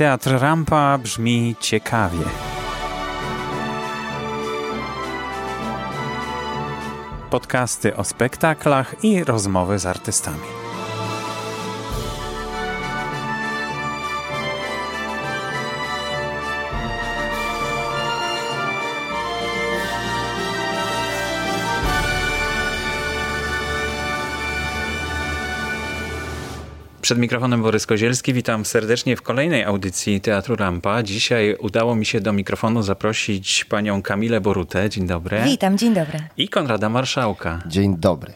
Teatr Rampa brzmi ciekawie. Podcasty o spektaklach i rozmowy z artystami. Przed mikrofonem Borys Kozielski. Witam serdecznie w kolejnej audycji Teatru Rampa. Dzisiaj udało mi się do mikrofonu zaprosić panią Kamilę Borutę. Dzień dobry. Witam, dzień dobry. I Konrada Marszałka. Dzień dobry.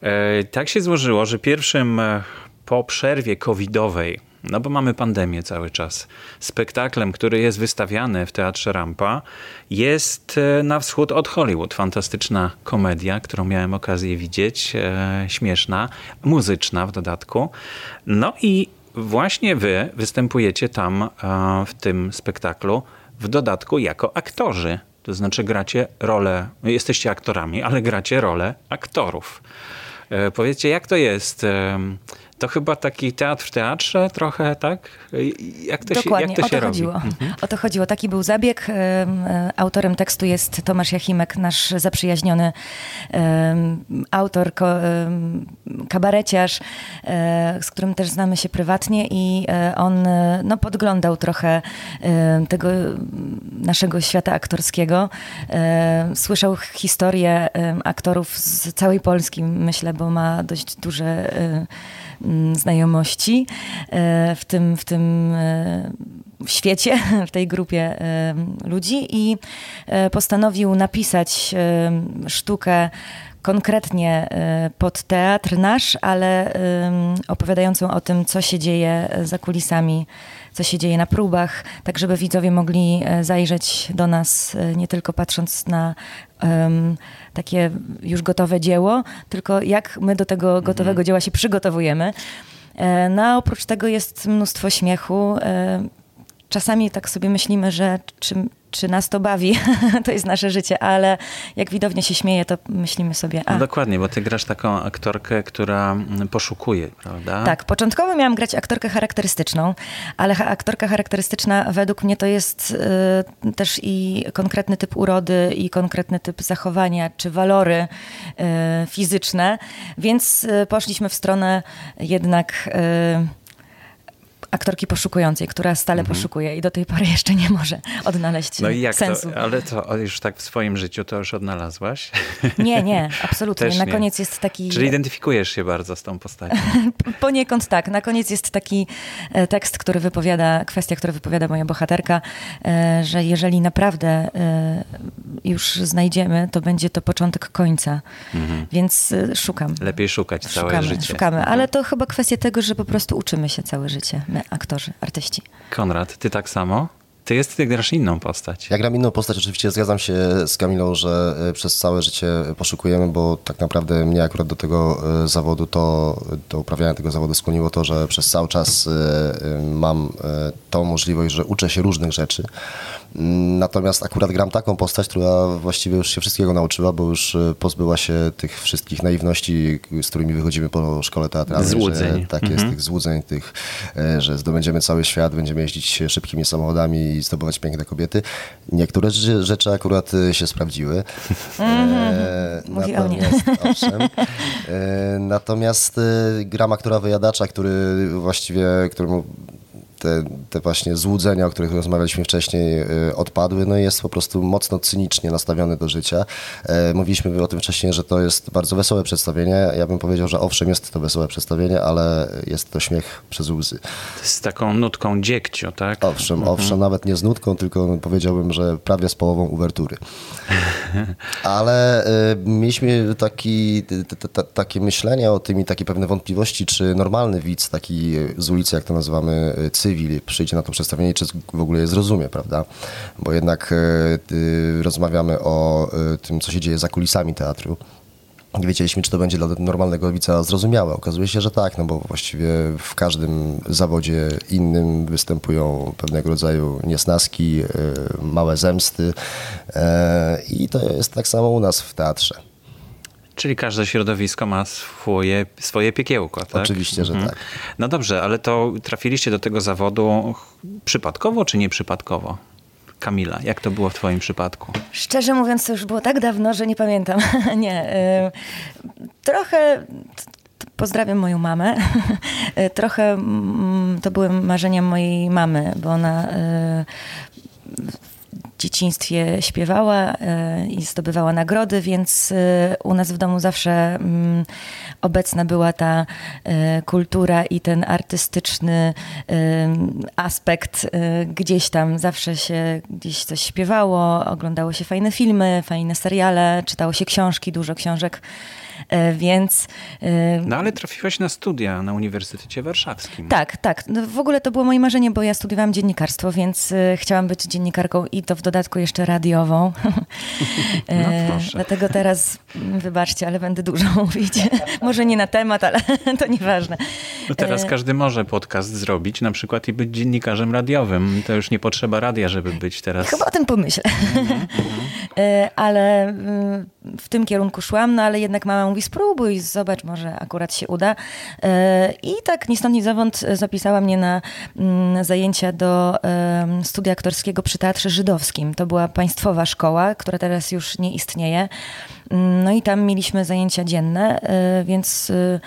E, tak się złożyło, że pierwszym e, po przerwie covidowej no bo mamy pandemię cały czas. Spektaklem, który jest wystawiany w Teatrze Rampa, jest e, Na wschód od Hollywood. Fantastyczna komedia, którą miałem okazję widzieć, e, śmieszna, muzyczna w dodatku. No i właśnie wy występujecie tam e, w tym spektaklu w dodatku jako aktorzy. To znaczy gracie rolę, jesteście aktorami, ale gracie rolę aktorów. E, powiedzcie, jak to jest? To chyba taki teatr w teatrze trochę, tak? Jak to Dokładnie, się, jak to o to chodziło. Mhm. O to chodziło. Taki był zabieg. E, autorem tekstu jest Tomasz Jachimek, nasz zaprzyjaźniony autor, kabareciarz, e, z którym też znamy się prywatnie i e, on no, podglądał trochę tego naszego świata aktorskiego. Słyszał historię aktorów z całej Polski, myślę, bo ma dość duże Mm, znajomości e, w tym, w tym e, świecie, w tej grupie e, ludzi i postanowił napisać sztukę konkretnie pod teatr nasz, ale opowiadającą o tym, co się dzieje za kulisami, co się dzieje na próbach, tak żeby widzowie mogli zajrzeć do nas, nie tylko patrząc na um, takie już gotowe dzieło, tylko jak my do tego mhm. gotowego dzieła się przygotowujemy. E, no a oprócz tego jest mnóstwo śmiechu. E, czasami tak sobie myślimy, że czym, czy nas to bawi, to jest nasze życie, ale jak widownia się śmieje, to myślimy sobie... A. No dokładnie, bo ty grasz taką aktorkę, która mm, poszukuje, prawda? Tak, początkowo miałam grać aktorkę charakterystyczną, ale aktorka charakterystyczna według mnie to jest y, też i konkretny typ urody, i konkretny typ zachowania, czy walory y, fizyczne, więc y, poszliśmy w stronę jednak aktorki poszukującej, która stale mhm. poszukuje i do tej pory jeszcze nie może odnaleźć no i jak sensu. To, ale to już tak w swoim życiu to już odnalazłaś? Nie, nie, absolutnie. Na nie. koniec jest taki... Czyli identyfikujesz się bardzo z tą postacią? Poniekąd tak. Na koniec jest taki e, tekst, który wypowiada, kwestia, która wypowiada moja bohaterka, e, że jeżeli naprawdę e, już znajdziemy, to będzie to początek końca. Mhm. Więc szukam. Lepiej szukać całe szukamy, życie. Szukamy, ale mhm. to chyba kwestia tego, że po prostu uczymy się całe życie aktorzy, artyści. Konrad, ty tak samo? Ty, jest, ty grasz inną postać. Ja gram inną postać, oczywiście zgadzam się z Kamilą, że e, przez całe życie poszukujemy, bo tak naprawdę mnie akurat do tego e, zawodu, to do uprawiania tego zawodu skłoniło to, że przez cały czas mam tą możliwość, że uczę się różnych rzeczy. Natomiast akurat gram taką postać, która właściwie już się wszystkiego nauczyła, bo już e, pozbyła się tych wszystkich naiwności, z którymi wychodzimy po szkole teatralnej. Złudzeń. tak jest, mhm. tych złudzeń, tych, e, że zdobędziemy cały świat, będziemy jeździć szybkimi samochodami i zdobywać piękne kobiety. Niektóre rzeczy akurat e, się sprawdziły. E, natomiast, owszem, e, natomiast gram aktora wyjadacza, który właściwie, któremu te, te właśnie złudzenia, o których rozmawialiśmy wcześniej, y, odpadły, no i jest po prostu mocno cynicznie nastawiony do życia. E, mówiliśmy o tym wcześniej, że to jest bardzo wesołe przedstawienie. Ja bym powiedział, że owszem, jest to wesołe przedstawienie, ale jest to śmiech przez łzy. Z taką nutką dziegciu, tak? Owszem, mhm. owszem, nawet nie z nutką, tylko powiedziałbym, że prawie z połową uwertury. Ale y, mieliśmy taki, takie myślenie o tym i takie pewne wątpliwości, czy normalny widz, taki z ulicy, jak to nazywamy, cykl, cywil przyjdzie na to przedstawienie, czy w ogóle je zrozumie, prawda? Bo jednak e, rozmawiamy o e, tym, co się dzieje za kulisami teatru. Nie wiedzieliśmy, czy to będzie dla normalnego widza zrozumiałe. Okazuje się, że tak, no bo właściwie w każdym zawodzie innym występują pewnego rodzaju niesnaski, e, małe zemsty i to jest tak samo u nas w teatrze. Czyli każde środowisko ma swoje, swoje piekiełko, tak? Oczywiście, że Mhm. tak. No dobrze, ale to trafiliście do tego zawodu przypadkowo czy nieprzypadkowo? Kamila, jak to było w twoim przypadku? Szczerze mówiąc, to już było tak dawno, że nie pamiętam. nie. y, Trochę. Pozdrawiam moją mamę. Trochę mm, to były marzenia mojej mamy, bo ona y, dzieciństwie śpiewała y, i zdobywała nagrody, więc y, u nas w domu zawsze mm, obecna była ta y, kultura i ten artystyczny aspekt gdzieś tam. Zawsze się gdzieś coś śpiewało, oglądało się fajne filmy, fajne seriale, czytało się książki, dużo książek, więc y, No ale trafiłaś na studia na Uniwersytecie Warszawskim. tak, tak. No, w ogóle to było moje marzenie, bo ja studiowałam dziennikarstwo, więc y, chciałam być dziennikarką i to w dodatku jeszcze radiową. E, proszę. Dlatego teraz, mm, wybaczcie, ale będę dużo mówić. Może nie na temat, ale to nieważne. No teraz E, każdy może podcast zrobić na przykład i być dziennikarzem radiowym. To już nie potrzeba radia, żeby być teraz... Chyba o tym pomyślę. E, ale mm, w tym kierunku szłam, no ale jednak mama mówi spróbuj, zobacz, może akurat się uda. E, I tak ni stąd ni zowąd zapisała mnie na mm, zajęcia do studia aktorskiego przy Teatrze Żydowskim. To była państwowa szkoła, która teraz już nie istnieje. Mm, No i tam mieliśmy zajęcia dzienne, e, więc e,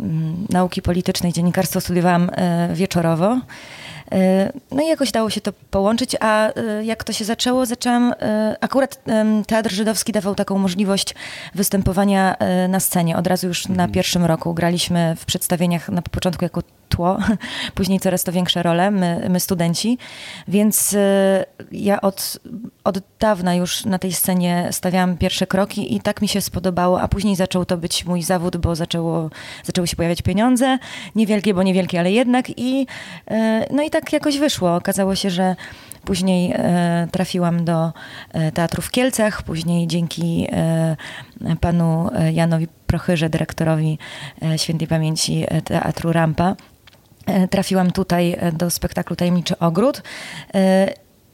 mm, nauki polityczne i dziennikarstwo studiowałam e, wieczorowo. E, No i jakoś dało się to połączyć, a e, jak to się zaczęło, zaczęłam, e, akurat Teatr Żydowski dawał taką możliwość występowania na scenie. Od razu już na pierwszym roku graliśmy w przedstawieniach na początku jako tło, później coraz to większe role, my, my studenci, więc e, ja od, od dawna już na tej scenie stawiałam pierwsze kroki i tak mi się spodobało, a później zaczął to być mój zawód, bo zaczęło, zaczęły się pojawiać pieniądze, niewielkie, bo niewielkie, ale jednak. I e, no i tak jakoś wyszło. Okazało się, że Później e, trafiłam do teatru w Kielcach, później dzięki panu Janowi Prochyrze, dyrektorowi świętej pamięci teatru Rampa, trafiłam tutaj e, do spektaklu Tajemniczy Ogród e,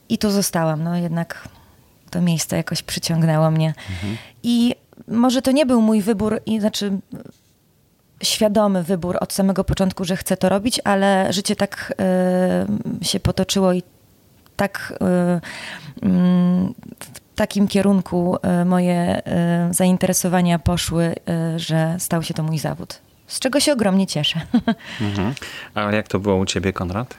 i tu zostałam. No jednak to miejsce jakoś przyciągnęło mnie. I może to nie był mój wybór, i znaczy świadomy wybór od samego początku, że chcę to robić, ale życie tak e, się potoczyło i tak e, mm, w takim kierunku e, moje e, zainteresowania poszły, e, że stał się to mój zawód. Z czego się ogromnie cieszę. Mhm. A jak to było u ciebie, Konrad?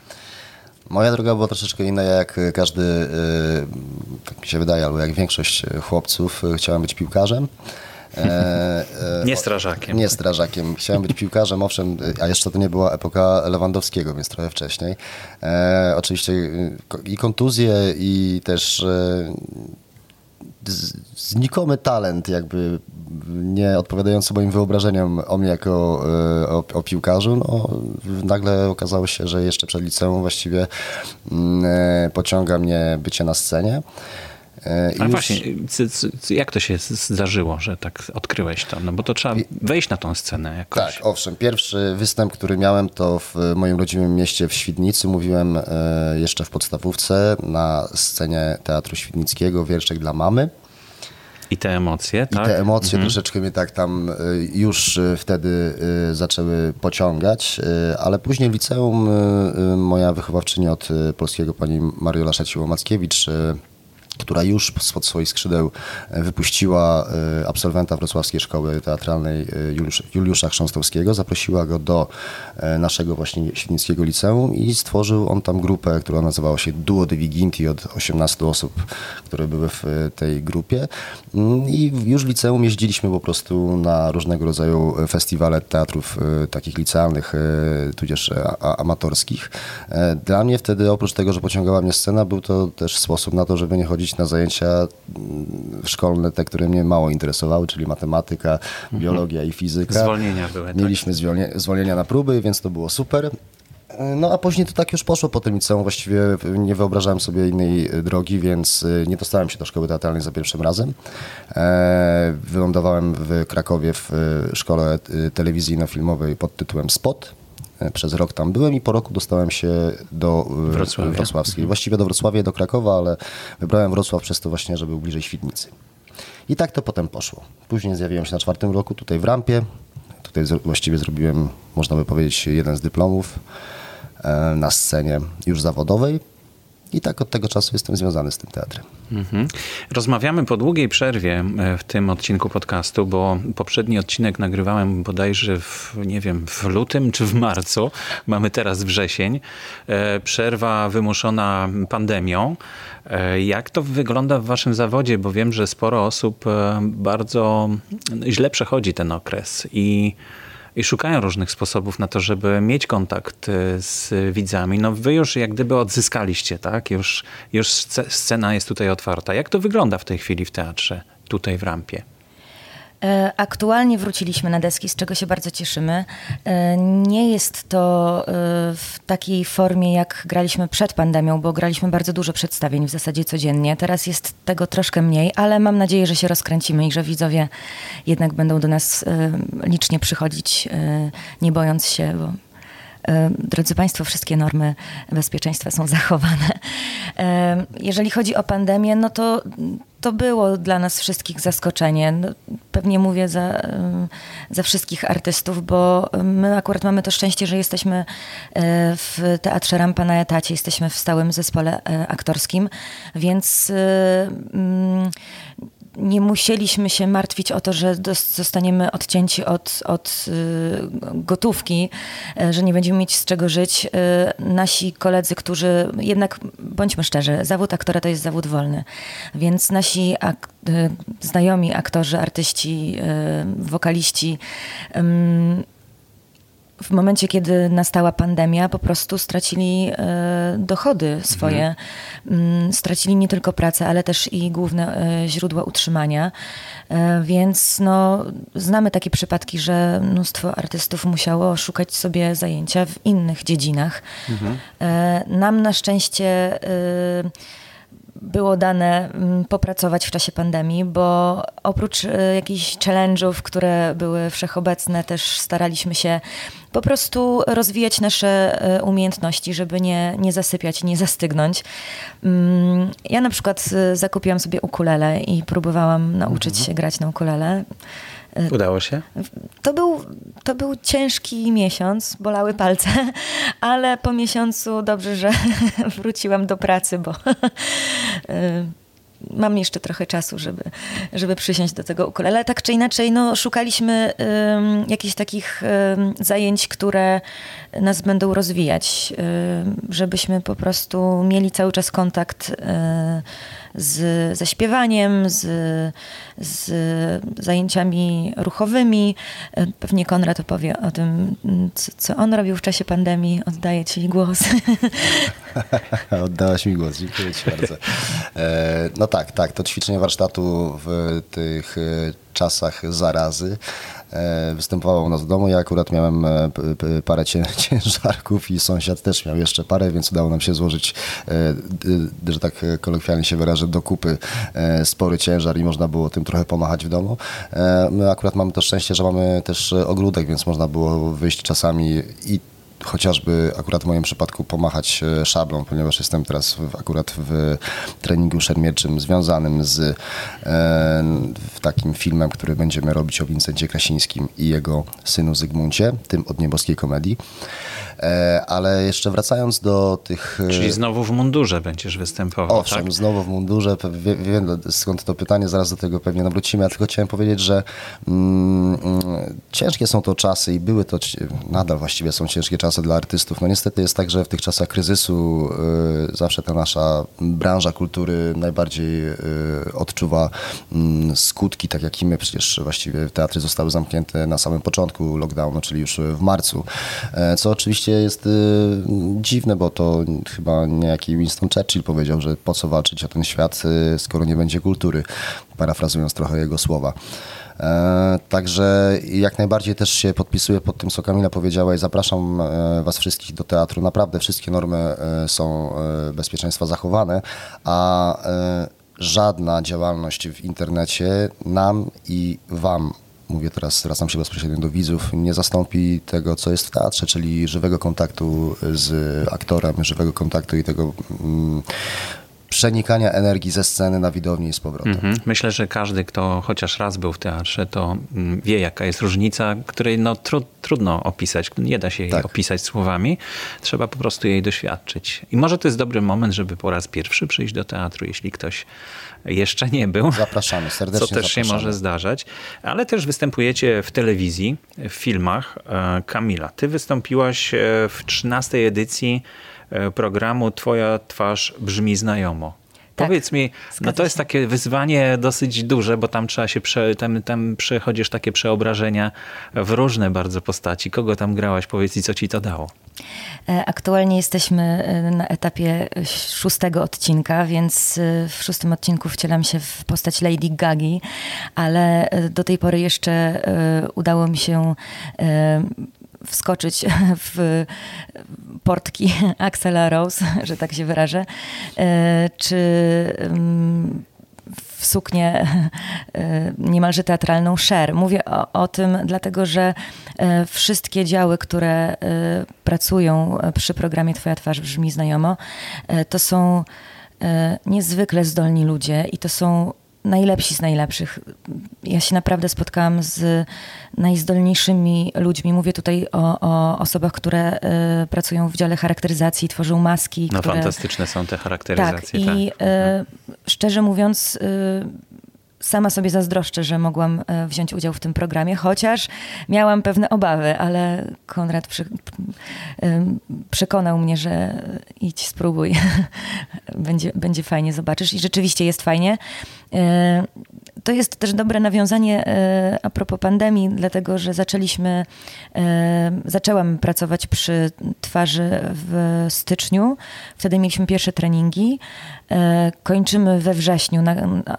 Moja droga była troszeczkę inna, jak każdy, y, tak mi się wydaje, albo jak większość chłopców, y, chciałem być piłkarzem. E, e, Nie strażakiem. Nie strażakiem. Chciałem być piłkarzem, owszem, a jeszcze to nie była epoka Lewandowskiego, więc trochę wcześniej. E, oczywiście i kontuzje, i też e, znikomy talent, jakby nie odpowiadający moim wyobrażeniom o mnie jako e, o, o piłkarzu, no, nagle okazało się, że jeszcze przed liceum właściwie mm, e, pociąga mnie bycie na scenie. E, i A już- właśnie, jak to się zdarzyło, że tak odkryłeś to? No bo to trzeba wejść na tą scenę jakoś. Tak, owszem. Pierwszy występ, który miałem, to w moim rodzimym mieście w Świdnicy. Mówiłem e, jeszcze w podstawówce na scenie Teatru Świdnickiego, wierszek dla mamy. I te emocje, I tak? te emocje troszeczkę mnie tak tam y, już wtedy zaczęły pociągać, ale później w liceum moja wychowawczyni od polskiego pani Mariola Szaciło-Mackiewicz która już spod swoich skrzydeł y, wypuściła y, absolwenta Wrocławskiej Szkoły Teatralnej y, Juliusza, Chrząstowskiego, zaprosiła go do naszego właśnie Świdnickiego Liceum i stworzył on tam grupę, która nazywała się Duo de Viginti od 18 osób, które były w tej grupie Mm, i już w liceum jeździliśmy po prostu na różnego rodzaju festiwale teatrów takich licealnych, tudzież amatorskich. E, Dla mnie wtedy oprócz tego, że pociągała mnie scena, był to też sposób na to, żeby nie chodzić na zajęcia mm, szkolne, te, które mnie mało interesowały, czyli matematyka, biologia i fizyka. Zwolnienia były, tak? Mieliśmy zwolnie, zwolnienia na próby, więc to było super. No a później to tak już poszło po tym liceum. Właściwie nie wyobrażałem sobie innej y, drogi, więc y, nie dostałem się do szkoły teatralnej za pierwszym razem. E, Wylądowałem w Krakowie w szkole telewizyjno-filmowej pod tytułem Spot. E, Przez rok tam byłem i po roku dostałem się do y, Wrocławia. wrocławskiej. Właściwie do Wrocławia do Krakowa, ale wybrałem Wrocław przez to właśnie, że był bliżej Świdnicy. I tak to potem poszło. Później zjawiłem się na czwartym roku tutaj w Rampie. Tutaj właściwie zrobiłem, można by powiedzieć, jeden z dyplomów e, na scenie już zawodowej. I tak od tego czasu jestem związany z tym teatrem. Mhm. Rozmawiamy po długiej przerwie e, w tym odcinku podcastu, bo poprzedni odcinek nagrywałem bodajże w, nie wiem, w lutym czy w marcu. Mamy teraz wrzesień. E, przerwa wymuszona pandemią. E, jak to wygląda w waszym zawodzie? Bo wiem, że sporo osób bardzo źle przechodzi ten okres i i szukają różnych sposobów na to, żeby mieć kontakt e, z widzami. No wy już jak gdyby odzyskaliście, tak? Już, już scena jest tutaj otwarta. Jak to wygląda w tej chwili w teatrze, tutaj w Rampie? E, aktualnie wróciliśmy na deski, z czego się bardzo cieszymy. E, nie jest to e, w takiej formie, jak graliśmy przed pandemią, bo graliśmy bardzo dużo przedstawień w zasadzie codziennie. Teraz jest tego troszkę mniej, ale mam nadzieję, że się rozkręcimy i że widzowie jednak będą do nas licznie przychodzić, nie bojąc się, bo Drodzy Państwo, wszystkie normy bezpieczeństwa są zachowane. Jeżeli chodzi o pandemię, no to to było dla nas wszystkich zaskoczenie. No, pewnie mówię za, za wszystkich artystów, bo my akurat mamy to szczęście, że jesteśmy e, w Teatrze Rampa na etacie, jesteśmy w stałym zespole e, aktorskim, więc e, mm, nie musieliśmy się martwić o to, że zostaniemy odcięci od, od gotówki, że nie będziemy mieć z czego żyć. Nasi koledzy, którzy jednak, bądźmy szczerzy, zawód aktora to jest zawód wolny, więc nasi ak znajomi aktorzy, artyści, wokaliści w momencie, kiedy nastała pandemia, po prostu stracili e, dochody swoje. Mhm. Stracili nie tylko pracę, ale też i główne e, źródła utrzymania. E, więc no, znamy takie przypadki, że mnóstwo artystów musiało szukać sobie zajęcia w innych dziedzinach. Mhm. Nam na szczęście było dane mm, popracować w czasie pandemii, bo oprócz e, jakichś challenge'ów, które były wszechobecne, też staraliśmy się po prostu rozwijać nasze e, umiejętności, żeby nie, nie zasypiać, nie zastygnąć. Mm, ja na przykład e, zakupiłam sobie ukulele i próbowałam nauczyć mhm. się grać na ukulele. Y, Udało się? To był, to był ciężki miesiąc, bolały palce, ale po miesiącu dobrze, że wróciłam do pracy, bo y, mam jeszcze trochę czasu, żeby, żeby przysiąść do tego ukulele. Tak czy inaczej, no, szukaliśmy um, jakichś takich um, zajęć, które nas będą rozwijać, um, żebyśmy po prostu mieli cały czas kontakt z, ze śpiewaniem, z, z zajęciami ruchowymi. Pewnie Konrad opowie o tym, co on robił w czasie pandemii. Oddaję Ci głos. Oddałaś mi głos, dziękuję Ci bardzo. E, no tak, tak, to ćwiczenie warsztatu w tych e, czasach zarazy E, występował u nas w domu. Ja akurat miałem e, parę ciężarków i sąsiad też miał jeszcze parę, więc udało nam się złożyć, e, że tak kolokwialnie się wyrażę, do kupy spory ciężar i można było tym trochę pomachać w domu. My akurat mamy to szczęście, że mamy też ogródek, więc można było wyjść czasami i chociażby akurat w moim przypadku pomachać e, szablą, ponieważ jestem teraz akurat w treningu szermierczym związanym z e, takim filmem, który będziemy robić o Wincencie Krasińskim i jego synu Zygmuncie, tym od nieboskiej komedii. E, ale jeszcze wracając do tych... E, Czyli znowu w mundurze będziesz występował, Owszem, tak? znowu w mundurze. Wiem skąd to pytanie, zaraz do tego pewnie nawrócimy. Ja tylko chciałem powiedzieć, że mm, mm, ciężkie są to czasy i były to, nadal właściwie są ciężkie czasy dla artystów. No niestety jest tak, że w tych czasach kryzysu y, zawsze ta nasza branża kultury najbardziej y, odczuwa y, skutki, tak jak i my. Przecież właściwie teatry zostały zamknięte na samym początku lockdownu, czyli już w marcu, e, co oczywiście jest y, dziwne, bo to chyba niejaki Winston Churchill powiedział, że po co walczyć o ten świat, skoro nie będzie kultury, parafrazując trochę jego słowa. E, także jak najbardziej też się podpisuję pod tym, co Kamila powiedziała i zapraszam e, Was wszystkich do teatru. Naprawdę wszystkie normy e, są bezpieczeństwa zachowane, a żadna działalność w internecie nam i Wam mówię teraz, zwracam się bezpośrednio do widzów, nie zastąpi tego, co jest w teatrze, czyli żywego kontaktu z aktorem, żywego kontaktu i tego mm, przenikania energii ze sceny na widowni i z powrotem. Mhm. Myślę, że każdy, kto chociaż raz był w teatrze, to mm, wie, jaka jest różnica, której no, tru, trudno opisać. Nie da się jej tak. opisać słowami. Trzeba po prostu jej doświadczyć. I może to jest dobry moment, żeby po raz pierwszy przyjść do teatru, jeśli ktoś jeszcze nie był. Zapraszamy serdecznie. Co też zapraszamy. się może zdarzać. Ale też występujecie w telewizji, w filmach. E, Kamila, ty wystąpiłaś e, w 13 edycji programu Twoja twarz brzmi znajomo. Tak, Powiedz mi, no to jest takie wyzwanie dosyć duże, bo tam trzeba się, prze, tam, tam przechodzisz takie przeobrażenia w różne bardzo postaci. Kogo tam grałaś? Powiedz i co ci to dało? E, aktualnie jesteśmy e, na etapie szóstego odcinka, więc e, w szóstym odcinku wcielam się w postać Lady Gagi, ale do tej pory jeszcze udało mi się wskoczyć w portki Axela Rose, że tak się wyrażę, e, czy w suknię e, niemalże teatralną Cher. Mówię o, o, tym dlatego, że e, wszystkie działy, które pracują przy programie Twoja twarz brzmi znajomo, to są niezwykle zdolni ludzie i to są najlepsi z najlepszych. Ja się naprawdę spotkałam z najzdolniejszymi ludźmi. Mówię tutaj o, o osobach, które y, pracują w dziale charakteryzacji, tworzą maski. No które... fantastyczne są te charakteryzacje. Tak, i tak. Y, szczerze mówiąc... Y, sama sobie zazdroszczę, że mogłam e, wziąć udział w tym programie, chociaż miałam pewne obawy, ale Konrad przy, przekonał mnie, że idź, spróbuj. będzie, będzie fajnie, zobaczysz. I rzeczywiście jest fajnie. E, to jest też dobre nawiązanie e, a propos pandemii, dlatego że zaczęliśmy, zaczęłam pracować przy twarzy w styczniu. Wtedy mieliśmy pierwsze treningi. Kończymy we wrześniu.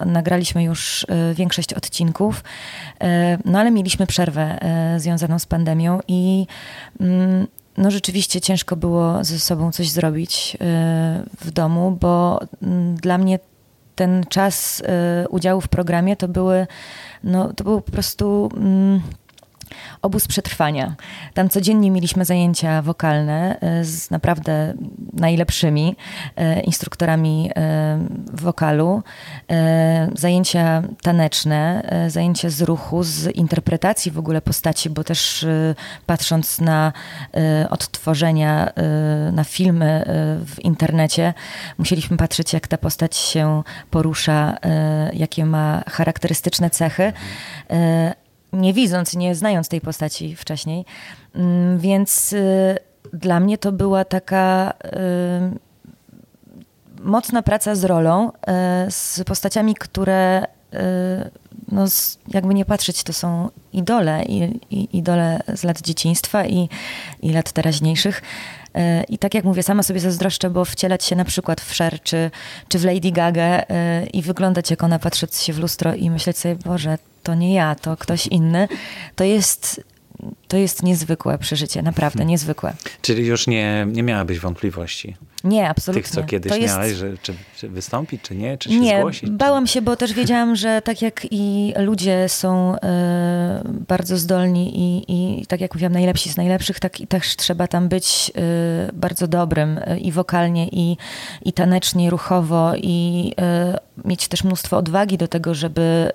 Nagraliśmy już E, większość odcinków, e, no ale mieliśmy przerwę e, związaną z pandemią i mm, no rzeczywiście ciężko było ze sobą coś zrobić w domu, bo mm, dla mnie ten czas udziału w programie to były, no to był po prostu mm, obóz przetrwania. Tam codziennie mieliśmy zajęcia wokalne e, z naprawdę najlepszymi e, instruktorami e, wokalu, zajęcia taneczne, zajęcia z ruchu, z interpretacji w ogóle postaci, bo też patrząc na odtworzenia, na filmy w internecie, musieliśmy patrzeć, jak ta postać się porusza, jakie ma charakterystyczne cechy nie widząc, nie znając tej postaci wcześniej. Mm, więc y, dla mnie to była taka y, mocna praca z rolą, y, z postaciami, które no, jakby nie patrzeć, to są idole, i, i, idole z lat dzieciństwa i, i lat teraźniejszych. I tak jak mówię, sama sobie zazdroszczę, bo wcielać się na przykład w Cher czy, czy w Lady Gaga i wyglądać jak ona, patrzeć się w lustro i myśleć sobie, Boże, to nie ja, to ktoś inny, to jest, to jest niezwykłe przeżycie, naprawdę hmm. niezwykłe. Czyli już nie, nie miałabyś wątpliwości? Nie, absolutnie. Tych, co kiedyś jest... miałaś, że, czy, czy, wystąpić, czy nie, czy się nie, zgłosić? Nie, bałam się, bo też wiedziałam, że tak jak i ludzie są y, bardzo zdolni i, i tak jak mówiłam, najlepsi z najlepszych, tak i też trzeba tam być y, bardzo dobrym y, i wokalnie, i, i tanecznie, i ruchowo, i mieć też mnóstwo odwagi do tego, żeby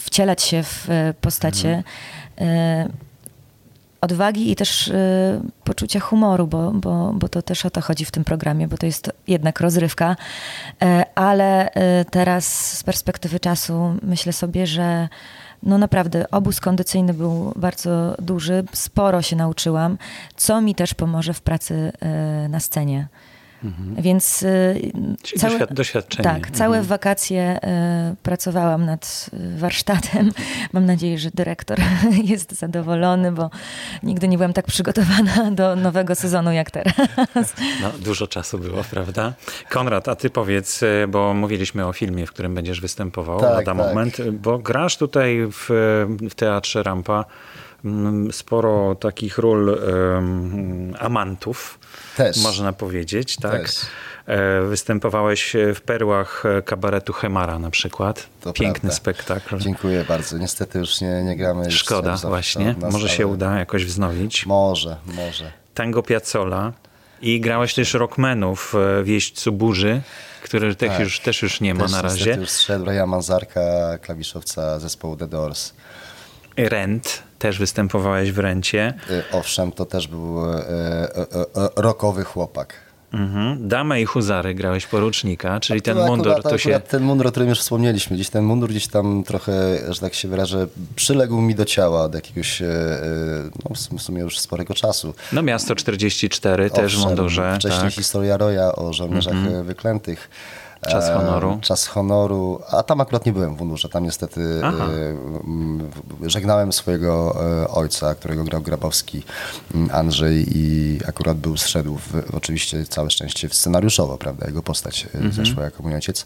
wcielać się w postacie. Mhm odwagi i też y, poczucia humoru, bo, bo, bo to też o to chodzi w tym programie, bo to jest jednak rozrywka. Y, ale teraz z perspektywy czasu myślę sobie, że no naprawdę obóz kondycyjny był bardzo duży, sporo się nauczyłam, co mi też pomoże w pracy na scenie. Mhm. Więc y, całe, doświadczenie. Tak, całe mhm. wakacje y, pracowałam nad y, warsztatem. Mam nadzieję, że dyrektor jest zadowolony, bo nigdy nie byłam tak przygotowana do nowego sezonu jak teraz. No, dużo czasu było, prawda? Konrad, a ty powiedz, bo mówiliśmy o filmie, w którym będziesz występował tak, na tak. moment, bo grasz tutaj w, w Teatrze Rampa sporo takich ról amantów też. można powiedzieć, tak? Też. E, występowałeś w perłach kabaretu Hemara na przykład. To Piękny prawda. spektakl. Dziękuję bardzo. Niestety już nie, nie gramy. Szkoda właśnie. Może się uda jakoś wznowić. Może, może. Tango Piazzola. I grałeś też rockmenów w Jeźdźcu Burzy, który tak, już, też już nie ma też na razie. już zszedł Raya Manzarka, klawiszowca zespołu The Doors. Rent, też występowałeś w Rencie. Y, owszem, to też był e, e, e, rockowy chłopak. Mhm. Damę i huzary grałeś porucznika, czyli ten mundur akurat, to się... Ten mundur, o którym już wspomnieliśmy, gdzieś ten mundur gdzieś tam trochę, że tak się wyrażę, przyległ mi do ciała od jakiegoś, no w sumie już sporego czasu. No miasto 44 Owszem, też w mundurze. Wcześniej tak. historia Roya o żołnierzach mhm. wyklętych. Czas honoru. Czas honoru, a tam akurat nie byłem w mundurze, tam niestety Aha. żegnałem swojego e, ojca, którego grał Grabowski, Andrzej i akurat był zszedł w, oczywiście całe szczęście scenariuszowo, prawda, jego postać e, mhm. zeszła jako mój ojciec.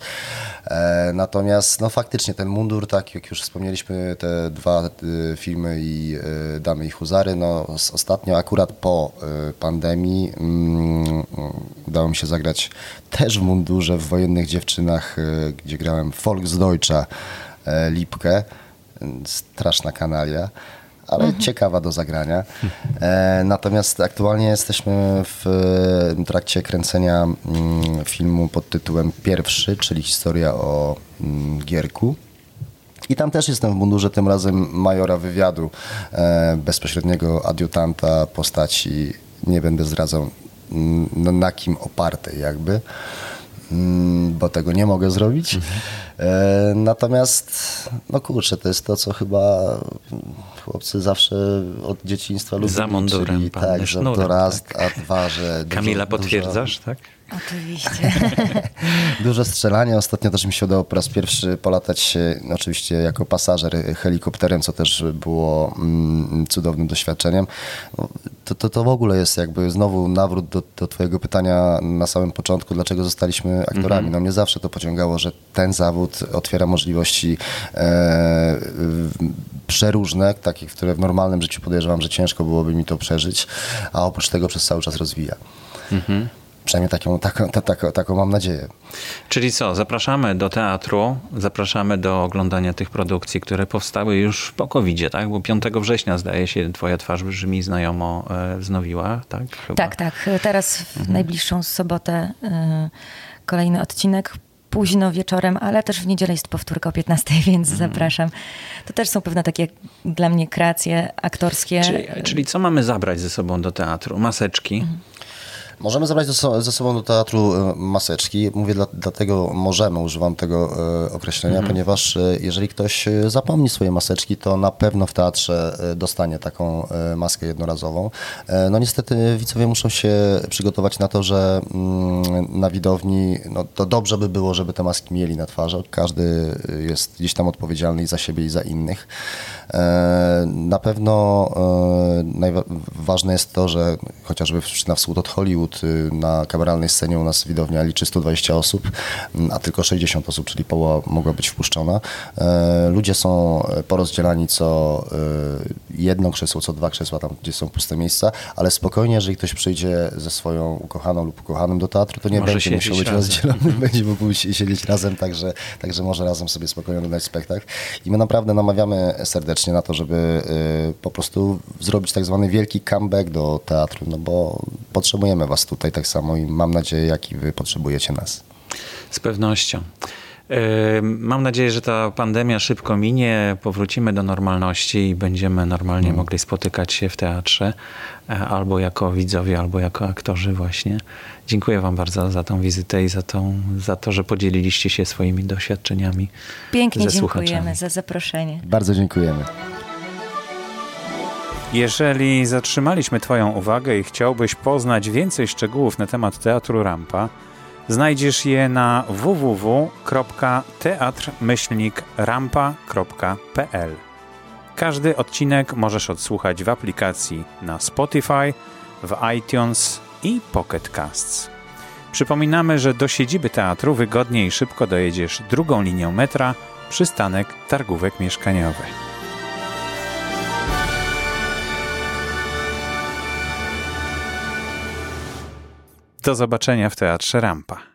E, natomiast no faktycznie ten mundur, tak jak już wspomnieliśmy, te dwa filmy i Damy i Huzary, no ostatnio akurat po pandemii um, udało mi się zagrać też w mundurze w wojennych dziewczynach, e, gdzie grałem Volksdeutscha e, Lipkę. Straszna kanalia ale mhm. ciekawa do zagrania. E, natomiast aktualnie jesteśmy w trakcie kręcenia mm, filmu pod tytułem Pierwszy, czyli historia o mm, Gierku. I tam też jestem w mundurze, tym razem majora wywiadu, bezpośredniego adiutanta postaci, nie będę zdradzał no, na kim opartej jakby, mm, bo tego nie mogę zrobić. Mhm. E, natomiast, no kurczę, to jest to, co chyba chłopcy zawsze od dzieciństwa lubią. Za mundurem, czyli, tak, że to raz, tak. a dwa, że Kamila, dużo, potwierdzasz, dużo, tak? Oczywiście. Duże strzelanie. Ostatnio też mi się udało po raz pierwszy polatać oczywiście jako pasażer helikopterem, co też było mm, cudownym doświadczeniem. No, to, to, to w ogóle jest jakby znowu nawrót do, do twojego pytania na samym początku, dlaczego zostaliśmy aktorami. -hmm. No mnie zawsze to pociągało, że ten zawód otwiera możliwości e, przeróżne, takie, które w normalnym życiu podejrzewam, że ciężko byłoby mi to przeżyć, a oprócz tego przez cały czas rozwija. -hmm. Przynajmniej taką, taką, taką, taką mam nadzieję. Czyli co, zapraszamy do teatru, zapraszamy do oglądania tych produkcji, które powstały już po covid tak? Bo 5 września zdaje się twoja twarz brzmi znajomo e, wznowiła, tak? Chyba. Tak, tak. Teraz w mhm. najbliższą sobotę y, kolejny odcinek późno wieczorem, ale też w niedzielę jest powtórka o 15, więc mhm. zapraszam. To też są pewne takie dla mnie kreacje aktorskie. Czyli, czyli co mamy zabrać ze sobą do teatru? Maseczki? Mhm. Możemy zabrać ze sobą do teatru e, maseczki. Mówię dla, dlatego możemy, używam tego e, określenia, mhm. ponieważ e, jeżeli ktoś zapomni swoje maseczki, to na pewno w teatrze dostanie taką maskę jednorazową. No niestety widzowie muszą się przygotować na to, że mm, na widowni no, to dobrze by było, żeby te maski mieli na twarzy. Każdy jest gdzieś tam odpowiedzialny za siebie i za innych. Na pewno ważne jest to, że chociażby na wschód od Hollywood Y, na kameralnej scenie u nas widownia liczy 120 osób, mm, a tylko 60 osób, czyli połowa mogła być wpuszczona. E, ludzie są porozdzielani co y, jedno krzesło, co dwa krzesła, tam gdzie są puste miejsca, ale spokojnie, jeżeli ktoś przyjdzie ze swoją ukochaną lub ukochanym do teatru, to nie może będzie musiał być rozdzielony, będzie mógł siedzieć razem, także, także może razem sobie spokojnie oglądać spektakl. I my naprawdę namawiamy serdecznie na to, żeby y, po prostu zrobić tak zwany wielki comeback do teatru, no bo potrzebujemy was tutaj tak samo i mam nadzieję, jak i wy potrzebujecie nas. Z pewnością. Mam nadzieję, że ta pandemia szybko minie, powrócimy do normalności i będziemy normalnie hmm. mogli spotykać się w teatrze, e, albo jako widzowie, albo jako aktorzy właśnie. Dziękuję Wam bardzo za tą wizytę i za, tą, za to, że podzieliliście się swoimi doświadczeniami. Pięknie ze dziękujemy za zaproszenie. Bardzo dziękujemy. Jeżeli zatrzymaliśmy Twoją uwagę i chciałbyś poznać więcej szczegółów na temat Teatru Rampa, znajdziesz je na www.teatr-rampa.pl. Każdy odcinek możesz odsłuchać w aplikacji na Spotify, w iTunes i Pocket Casts. Przypominamy, że do siedziby teatru wygodnie i szybko dojedziesz drugą linią metra, przystanek Targówek Mieszkaniowy. Do zobaczenia w Teatrze Rampa.